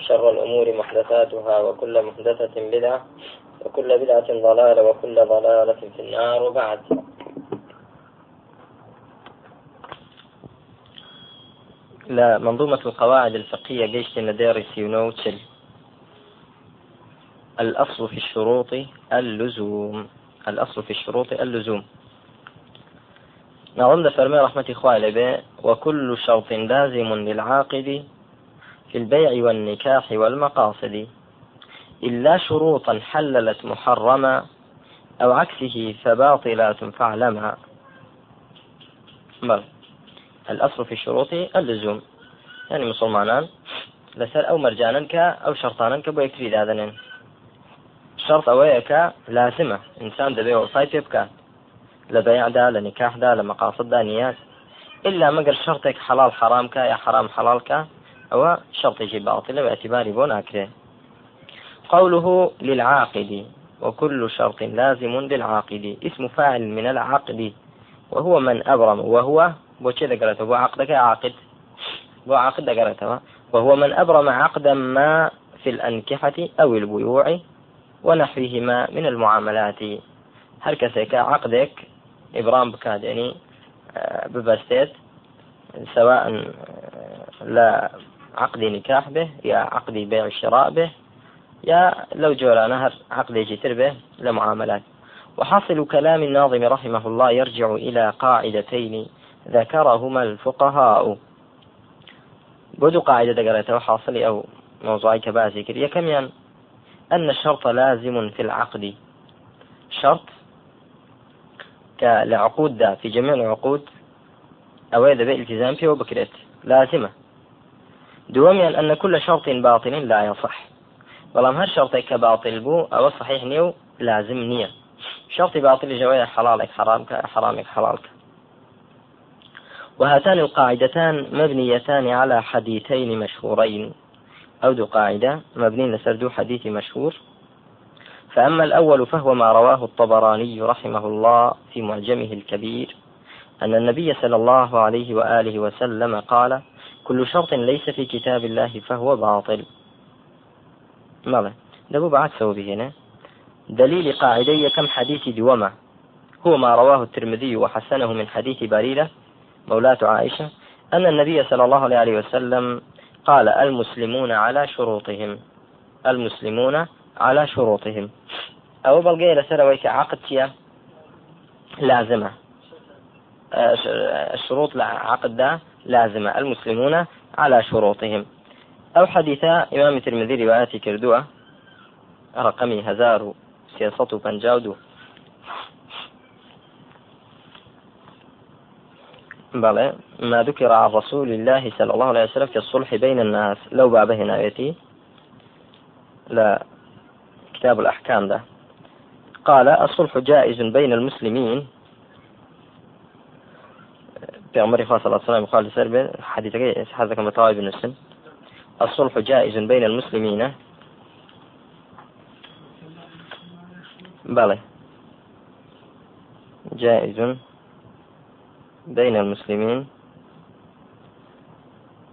وشر الأمور محدثاتها وكل محدثة بدعة وكل بدعة ضلالة وكل ضلالة في النار وبعد. لا منظومة القواعد الفقهية جيش ندارسي ونوتشل الأصل في الشروط اللزوم. الأصل في الشروط اللزوم. نظم فرمي رحمة به وكل شرط لازم للعاقد في البيع والنكاح والمقاصد إلا شروطا حللت محرما أو عكسه فباطلات فاعلمها. بل الأصل في الشروط اللزوم. يعني مسلمانان لسر أو مرجانا كا أو شرطانا كا بو يكفي دادنين شرط أويك لازمة. إنسان دبي وصاي بكا لبيع دا لنكاح دا لمقاصد دا نيات. إلا مقر شرطك حلال حرام كا يا حرام حلال كا أو شرطه باطل باعتبار بون أكره قوله للعاقد وكل شرط لازم للعاقد. اسم فاعل من العقد وهو من أبرم وهو بوشي قرأته هو عقدك عاقد. هو عقد قرأته وهو من أبرم عقدا ما في الأنكحة أو البيوع ونحوهما من المعاملات. هل كسيك عقدك إبرام بكاد يعني آه، ببستيت سواء آه، لا عقد نكاح به يا عقد بيع الشراء به يا لو جورا نهر عقد جتر به لمعاملات. وحاصل كلام الناظم رحمه الله يرجع إلى قاعدتين ذكرهما الفقهاء. بدو قاعدة قرأتها وحاصل أو موضوعي كباسي كريا كميان أن الشرط لازم في العقد. شرط كالعقود دا في جميع العقود أو إذا بإلتزام فيه وبكرت لازمة. دوميا أن كل شرط باطل لا يصح. بەڵام هەر شرطێک باطل بو أو صحيح نيو لازم نية. شرط باطل جوايا حلالك حرامك حرامك حلالك. وهاتان القاعدتان مبنيتان على حديثين مشهورين. أو دو قاعدة مبنين لسردو حديث مشهور. فأما الأول فهو ما رواه الطبراني رحمه الله في معجمه الكبير أن النبي صلى الله عليه وآله وسلم قال كل شرط ليس في كتاب الله فهو باطل. ماذا؟ دبو بعد به هنا. دليل قاعدية كم حديث دوما. هو ما رواه الترمذي وحسنه من حديث بريرة مولاة عائشة أن النبي صلى الله عليه وسلم قال المسلمون على شروطهم. المسلمون على شروطهم. أو بلغي لسرويك عقد لازمة. الشروط عقد ده لازمة المسلمون على شروطهم. أو حديث إمام الترمذي رواياتي كردوة. رقمي هزار سياسة بنجاودو بلى ما ذكر عن رسول الله صلى الله عليه وسلم في الصلح بين الناس. لو بابه نايتي لا كتاب الأحكام ده. قال الصلح جائز بين المسلمين. عمر صلى الله عليه وسلم قال لسرب حديثك حدثك متواي بن السن؟ الصلح جائز بين المسلمين. بلى. جائز بين المسلمين.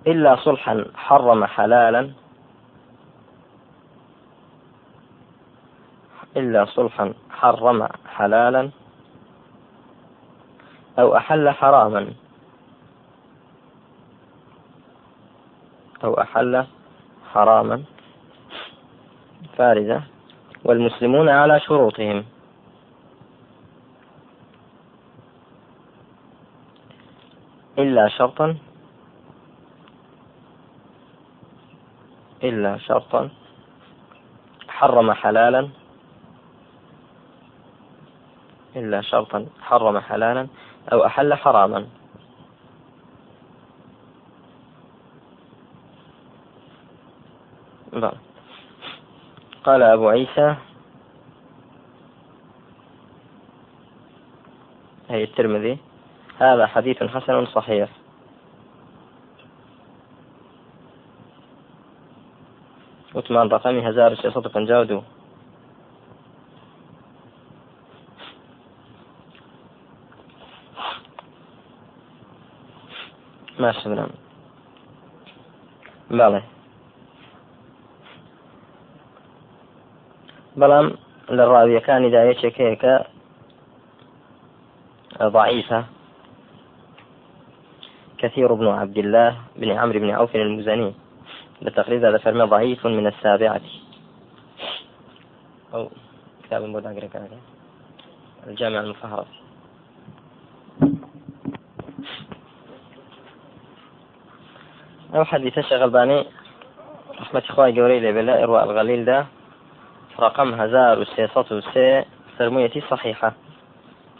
إلا صلحا حرم حلالا. إلا صلحا حرم حلالا. أو أحل حراما. أو أحل حراما فارزة والمسلمون على شروطهم. إلا شرطا إلا شرطا حرم حلالا إلا شرطا حرم حلالا أو أحل حراما. قال أبو عيسى هي الترمذي هذا حديث حسن صحيح. وثمان رقمي هزار سيصد قنجاودو ماشي بنام بەڵێ بەڵام لە ڕاویەکانیدا یەکێک هەیە ضعيفة. كثير بن عبد الله بن عمرو بن عوف المزني. بالتقريب هذا فرمي ضعيف من السابعة. أو كتاب المدى الجامع المفهرس. أو حديث الشيخ الباني رحمة إخوائي جوري لبلاء إرواء الغليل ده. رقم هزار وسيصة وسي فرميتي صحيحة.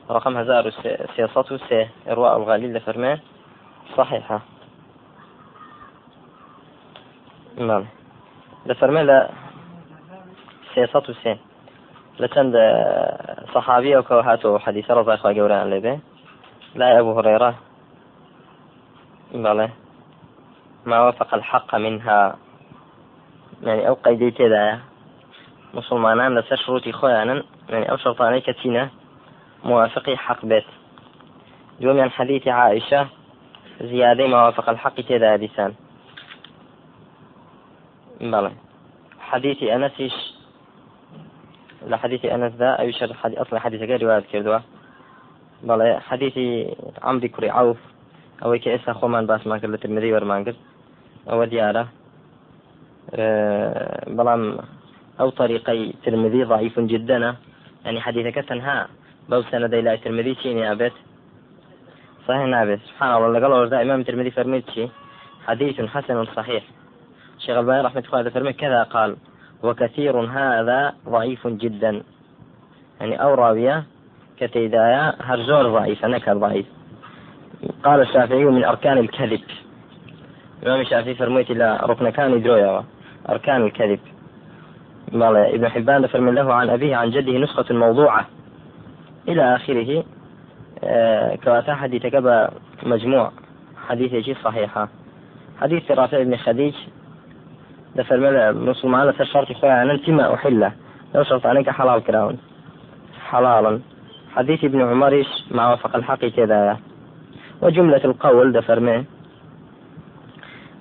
رقم هزار وسيصة وسي إرواء الغليل لفرمي صحيحة. نعم. لفرمي لا سيصة وسي لچەند صحابية وكوهاتو حديث رضا إخوة جوران لبي. لا أبو هريرة. بله. ما وافق الحق منها. يعني أو قيدي تدا مسلمانان لسر شروطي خويانا يعني أو شرطاني كتينة موافقي حق بيت. دوم عن حديث عائشة زيادة ما وافق الحق تدا لسان. بلى. حديث أنسش لحديث أنس ذا أو شر حديث أصلا حديث غير رواية كردوا. بلى حديث عمري كري عوف أو كي إسا خومان باس ما كرد الترمذي ورمان كرد ئەوە دیارە بەڵام ئەو طريقي ترمذي ضعيف جدا. يعني حديثك تنها بەو سەنەدەی لای ترمذي چینی ئابێت صحيح نابێت سبحان الله. لەگەڵ ئەوەدا إمام ترمذي فرميت شي حديث حسن صحيح. شيخ الباني رحمة الله فرمي كذا قال وكثير هذا ضعيف جدا. يعني أو راوية كتيدايا هرزور ضعيف نكر ضعيف. قال الشافعي من أركان الكذب. الإمام الشافعي فرميت إلى ركن كان درويا أركان الكذب. قال ابن حبان فرمي له عن أبيه عن جده نسخة موضوعة. إلى آخره آه كواتا حديث كبا مجموع حديث يجي صحيحة. حديث رافع بن خديج دفر مسلمان لسر شرط خويا أنا أنت ما أحله لو شرط عليك حلال كراون. حلالا حديث ابن عمر ما وافق الحق كذا. وجملة القول دفر منه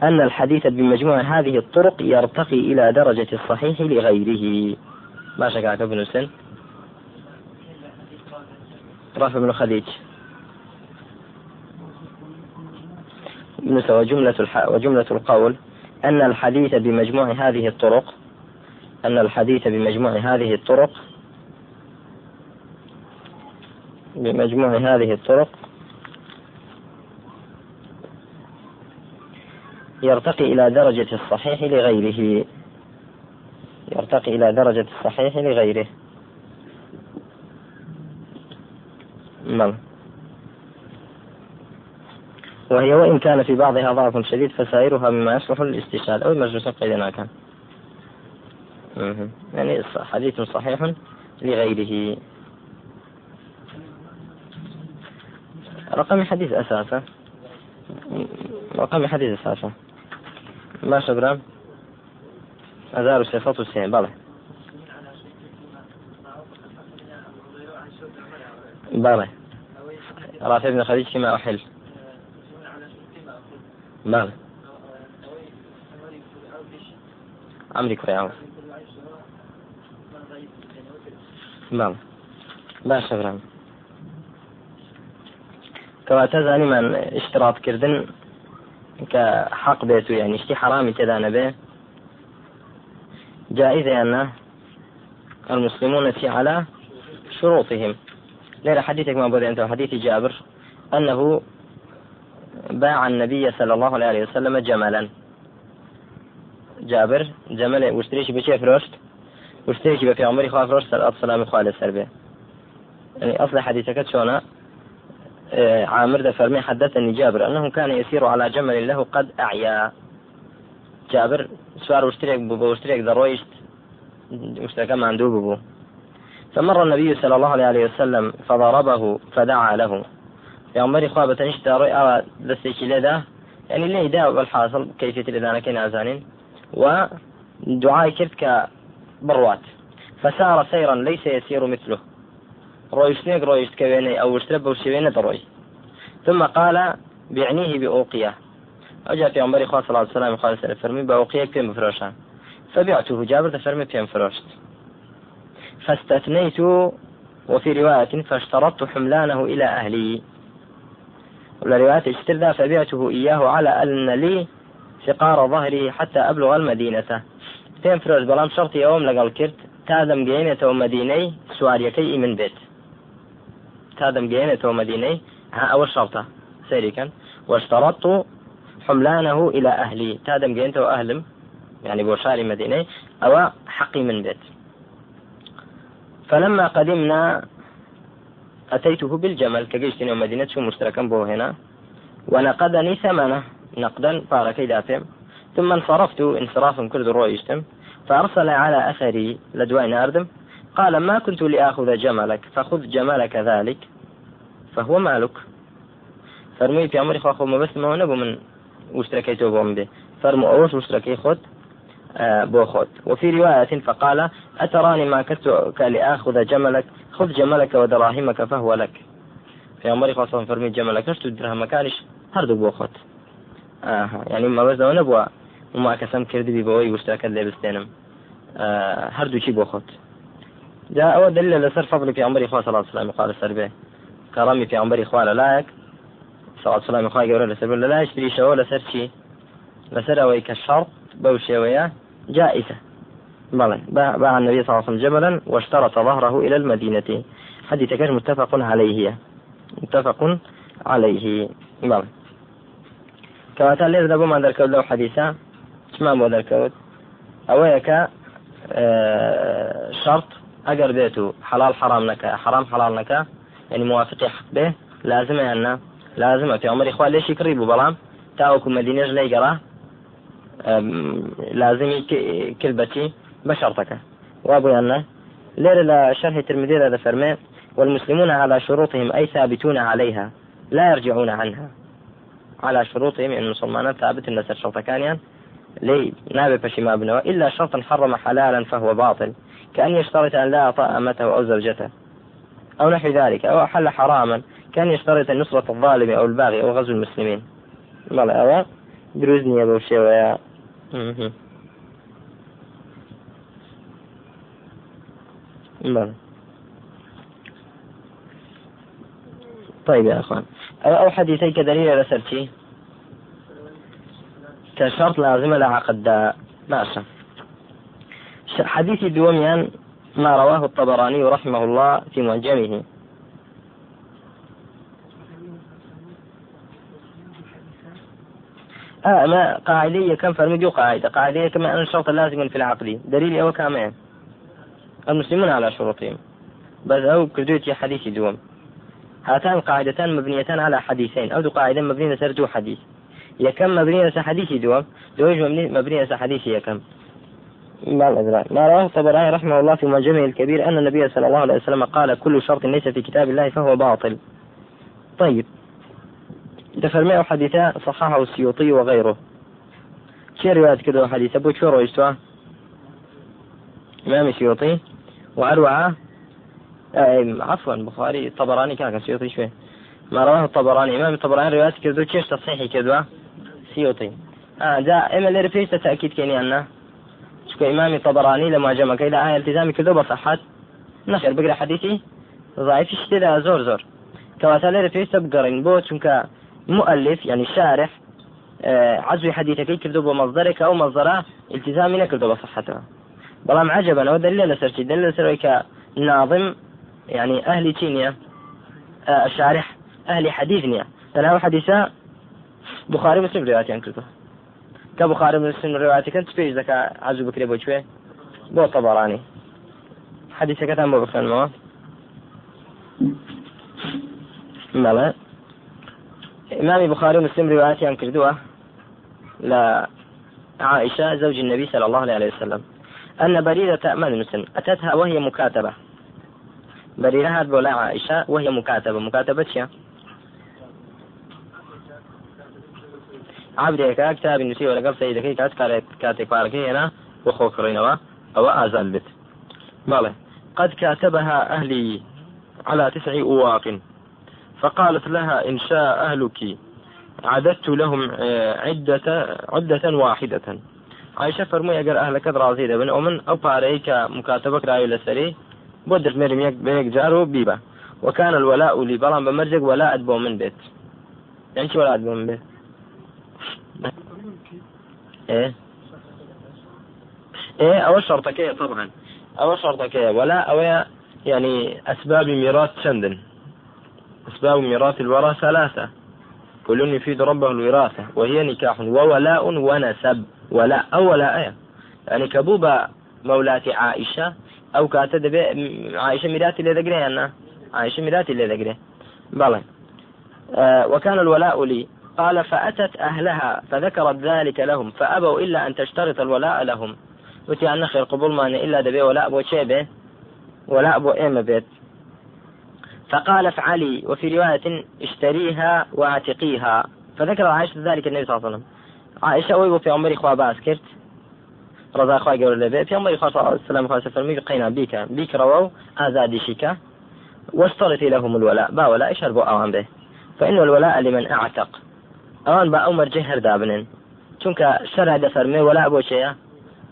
أن الحديث بمجموع هذه الطرق يرتقي إلى درجة الصحيح لغيره. ما شكاك ابن سن رافع بن خديج. وجملة الح... وجملة القول أن الحديث بمجموع هذه الطرق أن الحديث بمجموع هذه الطرق بمجموع هذه الطرق يرتقي إلى درجة الصحيح لغيره. يرتقي إلى درجة الصحيح لغيره. نعم. وهي وإن كان في بعضها ضعف شديد فسائرها مما يصلح للاستشهاد أو المجلس قيدنا كان. يعني حديث صحيح لغيره. رقم حديث أساسا. رقم حديث أساسا. هزار و سێسەد و سێ بەڵێ بەڵێ رافع بن خديج فيما أحل. بەڵێ عمري كري عوف بەڵێ باشە برام کەواتە زانیمان اشتراط كحق بيتو يعني إشتي حرامي كذا نبي جائزة أن المسلمون في على شروطهم. ليلة حديثك ما بدأ أنت حديث جابر أنه باع النبي صلى الله عليه وسلم جملا. جابر جمل واشتريش بشي فروشت واشتريش بفي عمري خواف فروشت السلام خالد سربي يعني أصل حديثك شونا عامر ده فرمي حدثني جابر أنه كان يسير على جمل له قد أعيا. جابر سوار واشتريك بواشتريك درويشت مشتركا مندوب بو فمر النبي صلى الله عليه وسلم فضربه فدعا له. عمر خوابة اشترى أو دستيش لذا يعني ليه داء بالحاصل كيفية الإذانة كين أزانين ودعاء كرت كبروات فسار سيرا ليس يسير مثله. رويشتنيك رويشت كبيني أو اشترب وشبيني دروي ثم قال بيعنيه بأوقية. أجا في عمر صلى الله عليه وسلم قال فرمي بأوقية كم فروشان فبعته جابر فرمي بهم فروشت فاستثنيت وفي رواية فاشترطت حملانه إلى أهلي. ولا رواية اشتر فبعته إياه على أن لي سقار ظهري حتى أبلغ المدينة. تين فروش بلام شرط يوم لقال كرت تادم جينة ومديني سواريكي من بيت. تادم جينة ومديني أول شرطة. سيري كان واشترطت حملانه إلى أهلي. تادم جينة وأهلم يعني بوشاري مديني أو حقي من بيت. فلما قدمنا أتيته بالجمل. كجيشتني ومدينة شو مشتركا بو هنا. ونقدني ثمنه نقدا فاركي دافم ثم انصرفت انصرافا كل رؤيتم فأرسل على أثري لدواء أردم قال ما كنت لآخذ جملك فخذ جملك ذلك فهو مالك. فرمي في عمري خو ما بس ما نبو من واشتركيته بهم به فرمو أوش واشتركي خذ آه، بوخوت وفي رواية فقال أتراني ما كدتك لآخذ جملك خذ جملك ودراهمك فهو لك. في عمر خاصة فرمي جملك نشتو درهم مكانش هردو بوخوت آه يعني ما بس نبوا وما كسم كردي ببوي واشترك اللي بستينم آه هردو شي بوخوت جاء أول دليل لسر فضل في عمر إخوة صلى الله عليه وسلم قال كرامي في عمر إخوة لا يك. صلى الله عليه وسلم إخوة يقول لسر لا يشتري شو لسر شي. لسر أويك الشرط بوشي وياه جائزة. بلى باع النبي صلى الله عليه وسلم جبلا واشترط ظهره إلى المدينة. حديث كان متفق عليه. متفق عليه. بلى. كما تالي ذا بما ذكر له حديثا. ما بو ذكرت؟ أويك آه أجر بيته حلال حرام لك حرام حلال لك يعني موافق حق به. لازم أن لازم في عمر إخوان ليش يقربوا بلام تاوكم مدينة لا يقرأ لازمي كلبتي بشرتك. وأبو أن لير شرح الترمذي هذا فرمي. والمسلمون على شروطهم أي ثابتون عليها. لا يرجعون عنها. على شروطهم أن المسلمان ثابت أن شرط كان يعني. لي نابي فشي ما بنوا إلا شرطا حرم حلالا فهو باطل. كأن يشترط أن لا أطاء أمته أو زوجته أو نحو ذلك أو أحل حراما كأن يشترط نصرة الظالم أو الباغي أو غزو المسلمين. بلى أو دروزني أبو شيء بلى. طيب يا أخوان أو حديثي كدليل على سرتي كشرط لازم لعقد ماشا حديث دوميان ما رواه الطبراني رحمه الله في معجمه آه ما قاعدية كم فرمجو قاعدة. قاعدية كما أن الشرط لازم في العقد. دليل أو كمان المسلمون على شروطهم. بس أو كردوتي حديث دوم. هاتان قاعدتان مبنيتان على حديثين. أو قاعدة مبنية سر دو حديث. يا كم مبنية حديث دوم؟ دوج مبنية حديث يا كم ما رواه الطبراني رحمه الله في معجمه الكبير أن النبي صلى الله عليه وسلم قال كل شرط ليس في كتاب الله فهو باطل. طيب. دفرمي حديثا صححه السيوطي وغيره. شي رواية كده حديث؟ أبو شو رويتوا إمام السيوطي. وأروعة عفوا بخاري الطبراني كان سيوطي شوي ما رواه الطبراني. إمام الطبراني رواية كده كيش تصحيحي كده. سيوطي. آه دا إما اللي رفيش تأكيد كيني أنا شكو إمام الطبراني لما جمع كده آية التزامي كده بصحت نشر بقرأ حديثي. ضعيف اشتدا زور زور. كواتا ليرة فيش تبقرين بو چونك مؤلف يعني شارح آه، عزوي حديثك كردو بمصدرك أو مصدره التزامي نكردو بصحته بلام عجبا أو دليل لسرتي دليل لسرك ناظم يعني أهل تينيا آه، الشارح أهل حديثنيا. تناول حديثا بخاري مسلم رواياتي عن كردو كبخاري مسلم رواياتي كنت فيش ذكا عزو بكري بو شوي بو طبراني. حديثك تم بو بخان مالا إمام بخاري ومسلم رواياتي عن كردوة. لعائشة زوج النبي صلى الله عليه وسلم. أن بريدة ما مسلم. أتتها وهي مكاتبة. بريدة هات بولا عائشة وهي مكاتبة. مكاتبة شيء عبدێکە کتابی نووسیوە لەگەڵ سیدەکەی کات کاتێک پارەکەی هێنا بۆ خۆکڕینەوە أو ئازان بێت بەڵێ قد كاتبها أهلي على تسع أواق. فقالت لها إن شاء أهلك عددت لهم آه، عدة عدة واحدة. عائشة فرمي أجر أهلك راضي دبن أو من أو باريك مكاتبك راي لسري بودر مريم يك بيك جارو بيبا وكان الولاء لي بلان بمرجق ولاء أدبو من بيت. يعني شو ولاء أدبو من بيت؟ إيه؟ إيه أو شرطك طبعا. أو شرطك ولا أو يعني أسباب ميراث سندن أسباب ميراث الورى ثلاثة. كل يفيد ربه الوراثة وهي نكاح وولاء ونسب. ولاء أو ولاء يعني كبوبة مولاة عائشة أو كاتد عائشة ميراثي اللي ذكره أنا. عائشة ميراثي اللي ذكره بلى. آه وكان الولاء لي قال فأتت أهلها فذكرت ذلك لهم فأبوا إلا أن تشترط الولاء لهم. وتي أن خير قبول ما إلا دبي ولاء أبو شيبة ولاء أبو إيم بيت. فقال افعلي وفي رواية اشتريها وأعتقيها. فذكر عائشة ذلك النبي صلى الله عليه وسلم. عائشة ويبو في عمري خوا باسكرت رضا خوا قول لبي في عمري خوا صلى الله عليه وسلم خوا سفرمي قينا بيك بيك رووا آزادي شيكا واشترطي لهم الولاء. با ولا اشربوا أوان به. فإن الولاء لمن أعتق. ئەوان بە ئەو مەرجە هەردا بنن چونکە شەرع دەفەرمێ وەلا بۆ چەیە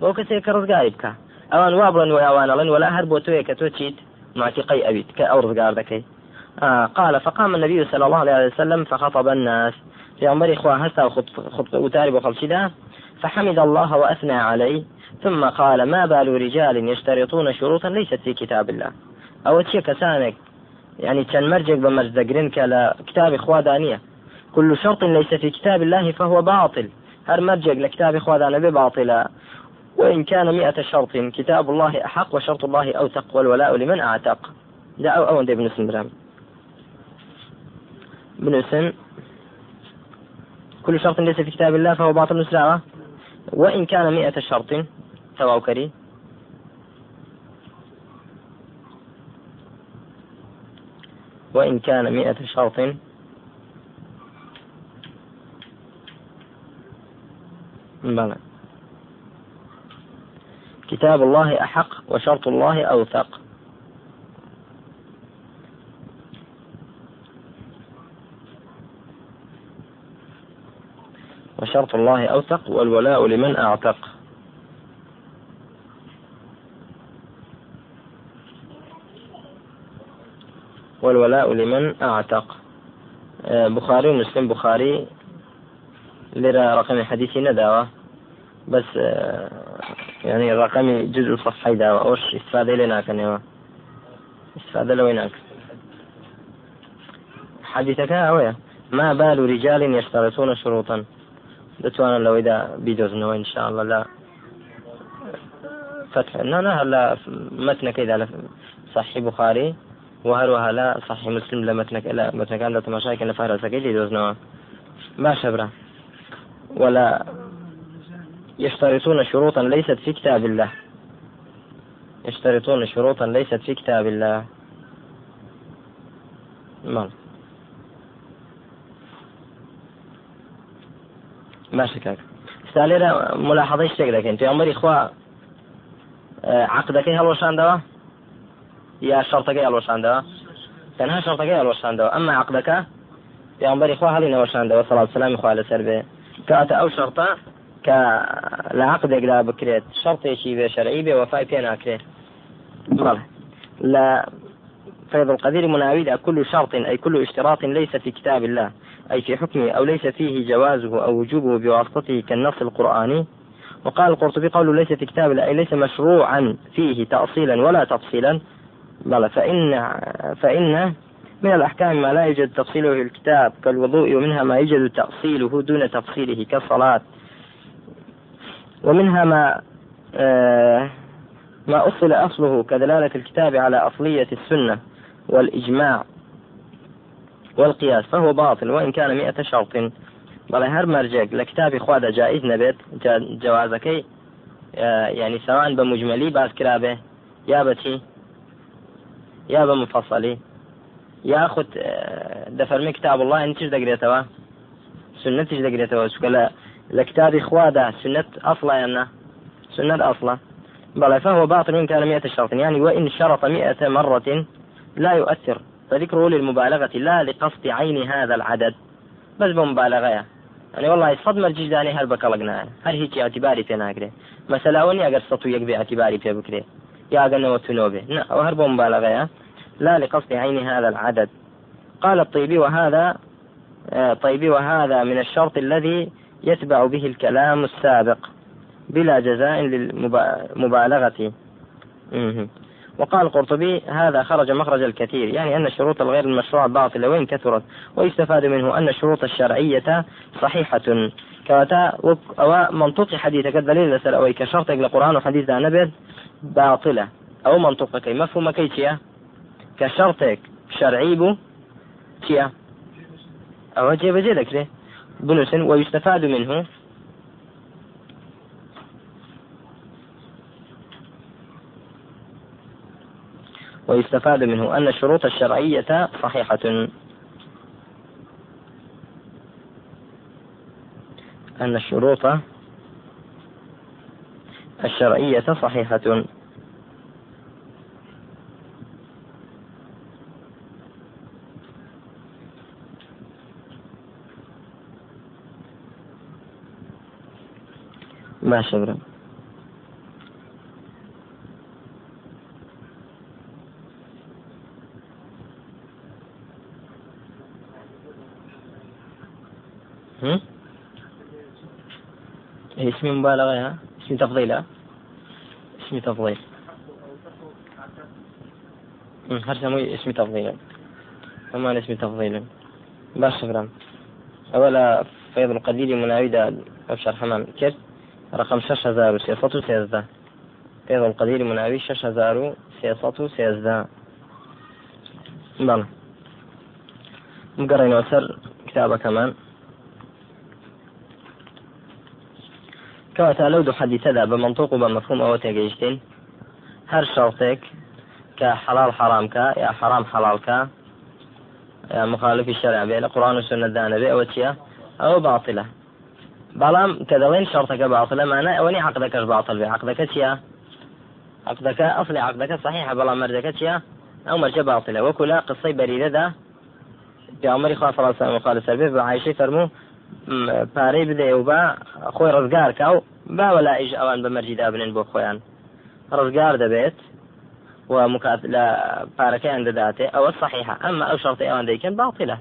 بۆ کەسێک کە ڕزگاری بکە ئەوان وا بڵن و ئەوانەڵێن ولا هەر بۆ تۆیە کە تۆ چیت معتقي أبيت كأو رزقار دكي آه قال فقام النبي صلى الله عليه وسلم فخطب الناس. في عمر إخوة هسا خطب وتارب وخلشدا فحمد الله وأثنى عليه. ثم قال ما بال رجال يشترطون شروطا ليست في كتاب الله. أو تشي كسانك يعني كان مرجق بمرزدقرين كلا كتاب إخوة دانية. كل شرط ليس في كتاب الله فهو باطل. هر مرجع لكتاب إخوان نبي باطلا وإن كان مئة شرط كتاب الله أحق وشرط الله أوثق والولاء لمن أعتق. ده أو ابن سمرام ابن سم كل شرط ليس في كتاب الله فهو باطل مسلمة وإن كان مئة شرط تواوكري وإن كان مئة شرط بلى. كتاب الله أحق وشرط الله أوثق. وشرط الله أوثق والولاء لمن أعتق. والولاء لمن أعتق. آه، بخاري ومسلم بخاري. لرا رقم حديثي نداوة بس آه، يعني رقم جزء صفحي داوة أوش استفادة لنا كان استفادة لويناك. حديثك هاوية ما بال رجال يشترطون شروطا. دتوانا لو إذا بيدوزنوا إن شاء الله. لا. فتح. لا لا هلا متنك إذا صحيح بخاري. وهروها لا صحيح مسلم لمتنك لا متنك لا تماشاك إن فهرسك سكيل يدوزنوا ما شبره ولا يشترطون شروطا ليست في كتاب الله. يشترطون شروطا ليست في كتاب الله. مال ماشي كاك استالينا ملاحظة إيش تقدر أنت؟ عمري إخوة عقدك هلوشان دوا؟ يا شرطك هلوشان دوا؟ تنها شرطك هلوشان دوا؟ أما عقدك يا عمري إخوة هل هلوشان كاتا أو شرطة كالعقد لا بكريت شرط شي شرعي بوفاء بين اكريت لا فيض القدير مناويد كل شرط أي كل اشتراط ليس في كتاب الله أي في حكمه أو ليس فيه جوازه أو وجوبه بواسطته كالنص القرآني. وقال القرطبي قوله ليس في كتاب الله أي ليس مشروعا فيه تأصيلا ولا تفصيلا. بلى فإن فإن من الأحكام ما لا يوجد تفصيله في الكتاب كالوضوء ومنها ما يوجد تأصيله دون تفصيله كالصلاة. ومنها ما آه ما أصل أصله كدلالة الكتاب على أصلية السنة والإجماع والقياس فهو باطل وإن كان مئة شرط. بل هر مرجع لكتاب إخوة جائز نبت جوازكي يعني سواء بمجملي باز كرابه يا بتي يا بمفصلي. ياخذ دفرمي كتاب الله انت دقريتوا سنتش دقريتوا سكلا لكتاب إخوادا سنة أصلا يعني سنة أصلا بلى فهو باطل إن كان مئة شرط. يعني وإن شرط مئة مرة لا يؤثر. فذكره للمبالغة لا لقصد عين هذا العدد. بس بمبالغة يعني والله صدمة الجيزاني هل بكالقنا هل هيك اعتباري في ناقري مثلا أوني أقر سطو يقبي اعتباري في بكري. يا أقر نوتنو به لا وهرب مبالغة لا لقصد عين هذا العدد. قال الطيبي وهذا آه، طيبي وهذا من الشرط الذي يتبع به الكلام السابق بلا جزاء للمبالغة وقال القرطبي هذا خرج مخرج الكثير يعني أن الشروط الغير المشروعة باطلة وإن كثرت ويستفاد منه أن الشروط الشرعية صحيحة. كواتا أو منطق حديثك الدليل لسل أو كشرطك لقرآن وحديث نبذ باطلة. أو منطقك مفهوم كيتيا كشرطك شرعي بو تيا أو جيب جيدك بنس ويستفاد منه. ويستفاد منه أن الشروط الشرعية صحيحة. أن الشروط الشرعية صحيحة. ما شبرا. اسم مبالغة ها؟ اسم تفضيل ها؟ اسم تفضيل. هرسموا اسم تفضيل. أما اسم تفضيل. باش شكرا أولا فيض القدير مناويدا أبشر حمام. كيف؟ رقم شش هزار وسيصة وسيزدة فيض القدير مناوي شش هزار وسيصة وسيزدة بلى. مقرين وسر كتابة كمان. کەواتە لەو دوو حەدیتەدا بە منطوق و بە مەفهوم ئەوە تێگەیشتین هەر شەڵتێک کە حەڵال حرامکە یا حرام حەڵالکە یا مخالفی شەرع بێ لە قڕان و سنەدانە بێ ئەوە چییە ئەوە باطلە بەڵام کە دەڵێن شەڕتەکە باطلە مانە ئەوە نی عقدەکەش باطل بێ. عقدەکە چییە؟ عقدەکە ئەصلی عقدەکە صحیح بەڵام مەردەکە چییە؟ ئەو مەرجە باطلە وەکو لە قسەی بەریدەدا پیامەری خوا فڵاسان مخالف سەر بە عیشەی فەرموو پارەی بدەێ و بە خۆی ڕزگار کا و باوە لا ئیش ئەوان بە مەرجی دابنێن بۆ خۆیان. ڕزگار دەبێت و مکات لە پارەکەیان دەداتێ. ئەوە صحیحە. ئەمما ئەو شرطی ئەوان دەیکەن باڵتیلە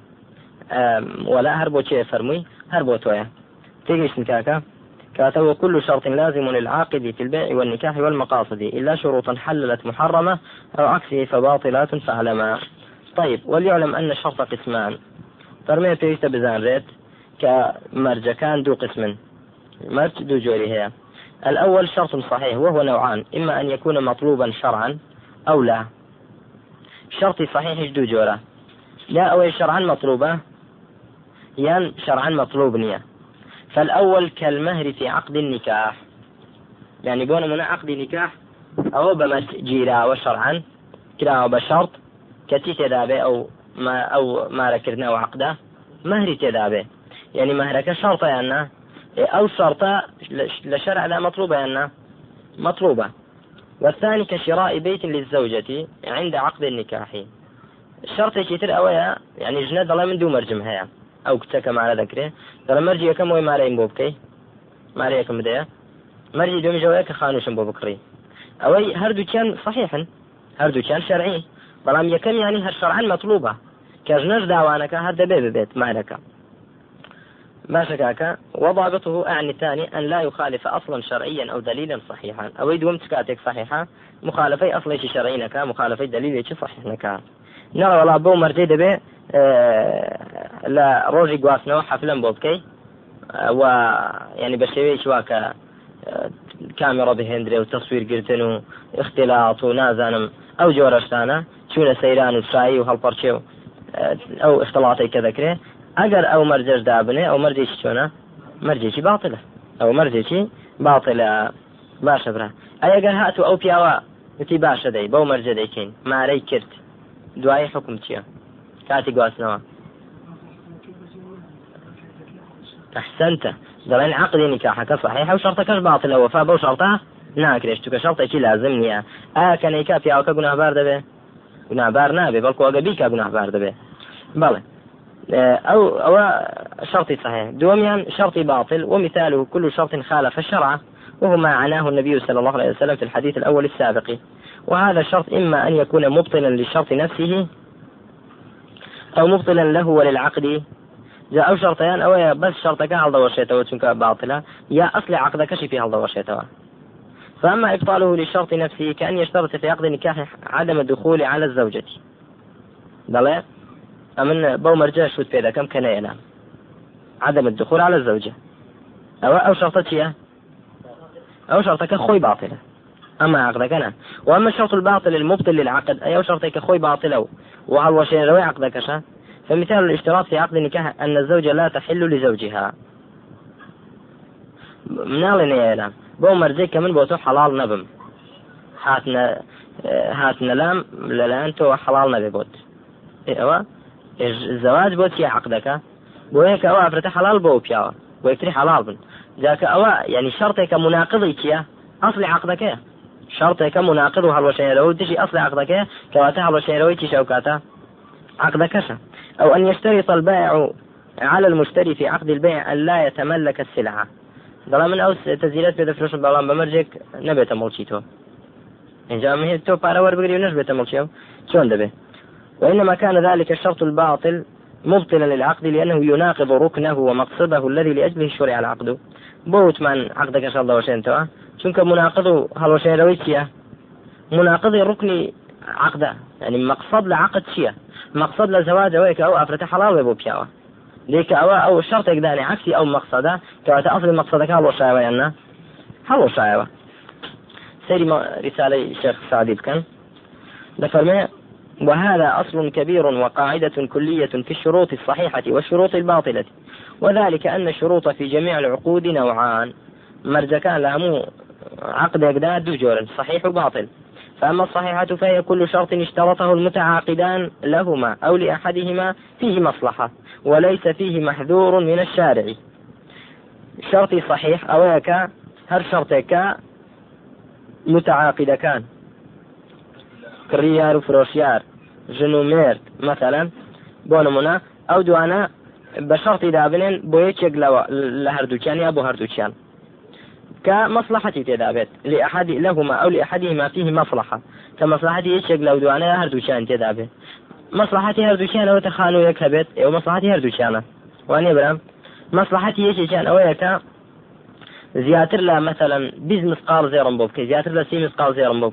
ولا هەر بۆ چێ فەرمووی؟ هەر بۆ تۆیە. تێگەیشتن کاکە كاتا وكل شرط لازم للعاقد في البيع والنكاح والمقاصد إلا شروطا حللت محرمة أو عكسه فباطلات فعلما طيب وليعلم أن الشرط قسمان. فرمي بيست بزان كمرجكان دو قسم مرج دو جوري هي. الأول شرط صحيح وهو نوعان إما أن يكون مطلوبا شرعا أو لا. شرطي صحيح دو جورة؟ لا أو شرعا مطلوبة ين شرعا مطلوب نية. فالأول كالمهر في عقد النكاح. يعني بون من عقد نكاح أو بمسجيرا وشرعا كلا بشرط كتي تدابي أو ما أو ما ركرنا وعقده مهري تدابي يعني مهرك شرطة يعني أو شرطة لشرع لا مطلوبة يعني مطلوبة. والثاني كشراء بيت للزوجة عند عقد النكاح. الشرط يشتر أويا يعني جناد الله من دو مرجم هيا أو كتك على ذكره ترى مرجي كم وي مالين بوبكي مالي كم بداية مرجي دوم جوايا كخانوش بوبكري أوي هردو كان صحيحا. هردو كان شرعي. بلام يكم يعني هر شرعا مطلوبة. كجناش داوانك هذا بيت بيت مالك. ما شكاك؟ وضابطه أعني الثاني أن لا يخالف أصلا شرعيا أو دليلا صحيحا. أو يدوم تكاتك صحيحة. مخالفي أصلي شرعينك مخالفي دليل صحيحنك. نرى والله بو مرجي دبي لە ڕۆژی گواستنەوە حەفلم بۆ بکەی و ینی بە شێوەیەکی واکە کامێڕە بهێندرێ و تەسویرگرتن و اختلاات و نازانم ئەو جۆرەشتانە چوونە سەیران و چایی و هەڵپەرچێ و ئەو اختلااتی کە دەکرێت ئەگەر ئەو مەرجەش دابنێ ئەو مەرجێکی چۆنە مەرجێکی باڵە ئەو مەرجێکی باڵێ لە باشە برا ئەگەر هاتو ئەو پیاوە وتی باشە دەی بەو مەرجە دەیکەین مارەی کرد دوای حکم چییە کاتی گواستنەوە أحسنت. دەڵێن عقدی نکاحەکە صحیح و شرطەکەش باطلە وفا بەو شرطە ناکرێت چونکە شرطێکی لازم نییە ئایا کەنەیکا پیاوەکە گوناهبار دەبێ گوناهبار نابێ بەڵکو ئەگە بیکە گوناهبار دەبێ بەڵێ أو أو شرط صحيح. دوميا شرط باطل. ومثاله كل شرط خالف الشرع. وهو ما عناه النبي صلى الله عليه وسلم في الحديث الأول السابق. وهذا الشرط إما أن يكون مبطلا للشرط نفسه أو مبطلا له وللعقد. جاء أو شرطيان أو بس شرطك هل دورشيته وتنك باطلة يا أصل عقدك في هل دورشيته فأما إبطاله للشرط نفسه كأن يشترط في عقد النكاح عدم الدخول على الزوجة. بلى أمن بو مرجع شوت في كم كان ينام عدم الدخول على الزوجة. أو أو شرطتي أو شرطك خوي باطلة أما عقدك أنا. وأما الشرط الباطل المبطل للعقد أي أو شرطك خوي باطلة وعلى شيء روي عقدك شا فمثال الاشتراط في عقد النكاح أن الزوجة لا تحل لزوجها. مناڵێ نێرە بۆ مەرجەی کە من بۆ تۆ حەڵال نەبم هاتنە هاتنە لام حەڵال نەبێ بۆت ئەوە زەواج بۆ چی عقدەکە بۆ یەکە ئەوە ئافرەتە حەڵال بۆ پیاوە بۆ یەکتری حەڵال بن. جاکە ئەوە ینی شەرتێکە مناقضی چییە ئەصلی عقدەکەیە شرطێکە مناقض و هەڵوەشێنەرەوە دژی ئەصلی عقدەکەی کەواتە هەڵوەشێنەوەی چی شەوکاتە عقدەکەشە أو أن يشترط البائع على المشتري في عقد البيع أن لا يتملك السلعة. دەڵام من ئەو تەزیرات پێ دەفرۆشم بەڵام بەمەرجێک نەبێتە مڵکی تۆ اینجا من تۆ پارە وەربگری و نەشبێتە مڵکی شلون دەبێ وإنما كان ذلك الشرط الباطل مبطلا للعقد لأنه يناقض ركنه ومقصده الذي لأجله شرع العقد بوت من عقدك شرط وشين چونك مناقض وشين رويتيا مناقض ركن عقدة. يعني مقصد لعقد شيء مقصد لزواج ويك أو أفرت حلال ويبو بياوه ليك أو أو شرط يقدر عكسي أو مقصدة. كواتا أصل مقصدك هلو شايوه يعني هلو شايوه سيري رسالة الشيخ سعدي بكن لفرمي وهذا أصل كبير وقاعدة كلية في الشروط الصحيحة والشروط الباطلة. وذلك أن الشروط في جميع العقود نوعان. مرجكان لامو عقد يقداد جورا صحيح وباطل. فأما الصحيحة فهي كل شرط اشترطه المتعاقدان لهما أو لأحدهما فيه مصلحة وليس فيه محذور من الشارع. شرطي صحيح أويك؟ هر شرطك متعاقد كان كريار وفروشيار. جنو ميرد مثلا. بونمونا أو دوانا بشرط دابنين بويتشك لهردوكيان يا بو هردوكيان كمصلحتي تدابت لأحد لهما أو لأحدهما فيه مصلحة. كمصلحتي يشك لو دوانا هردوكيان تدابت مصلحتي هردوكيان وتخانو يكهبت أو مصلحتي هردوكيان واني برام. مصلحتي يشكان أو يكا زیاتر لە مثلەن بیست مسقال زێڕم بۆ بکەی زیاتر لە سی مسقال زێڕم بۆ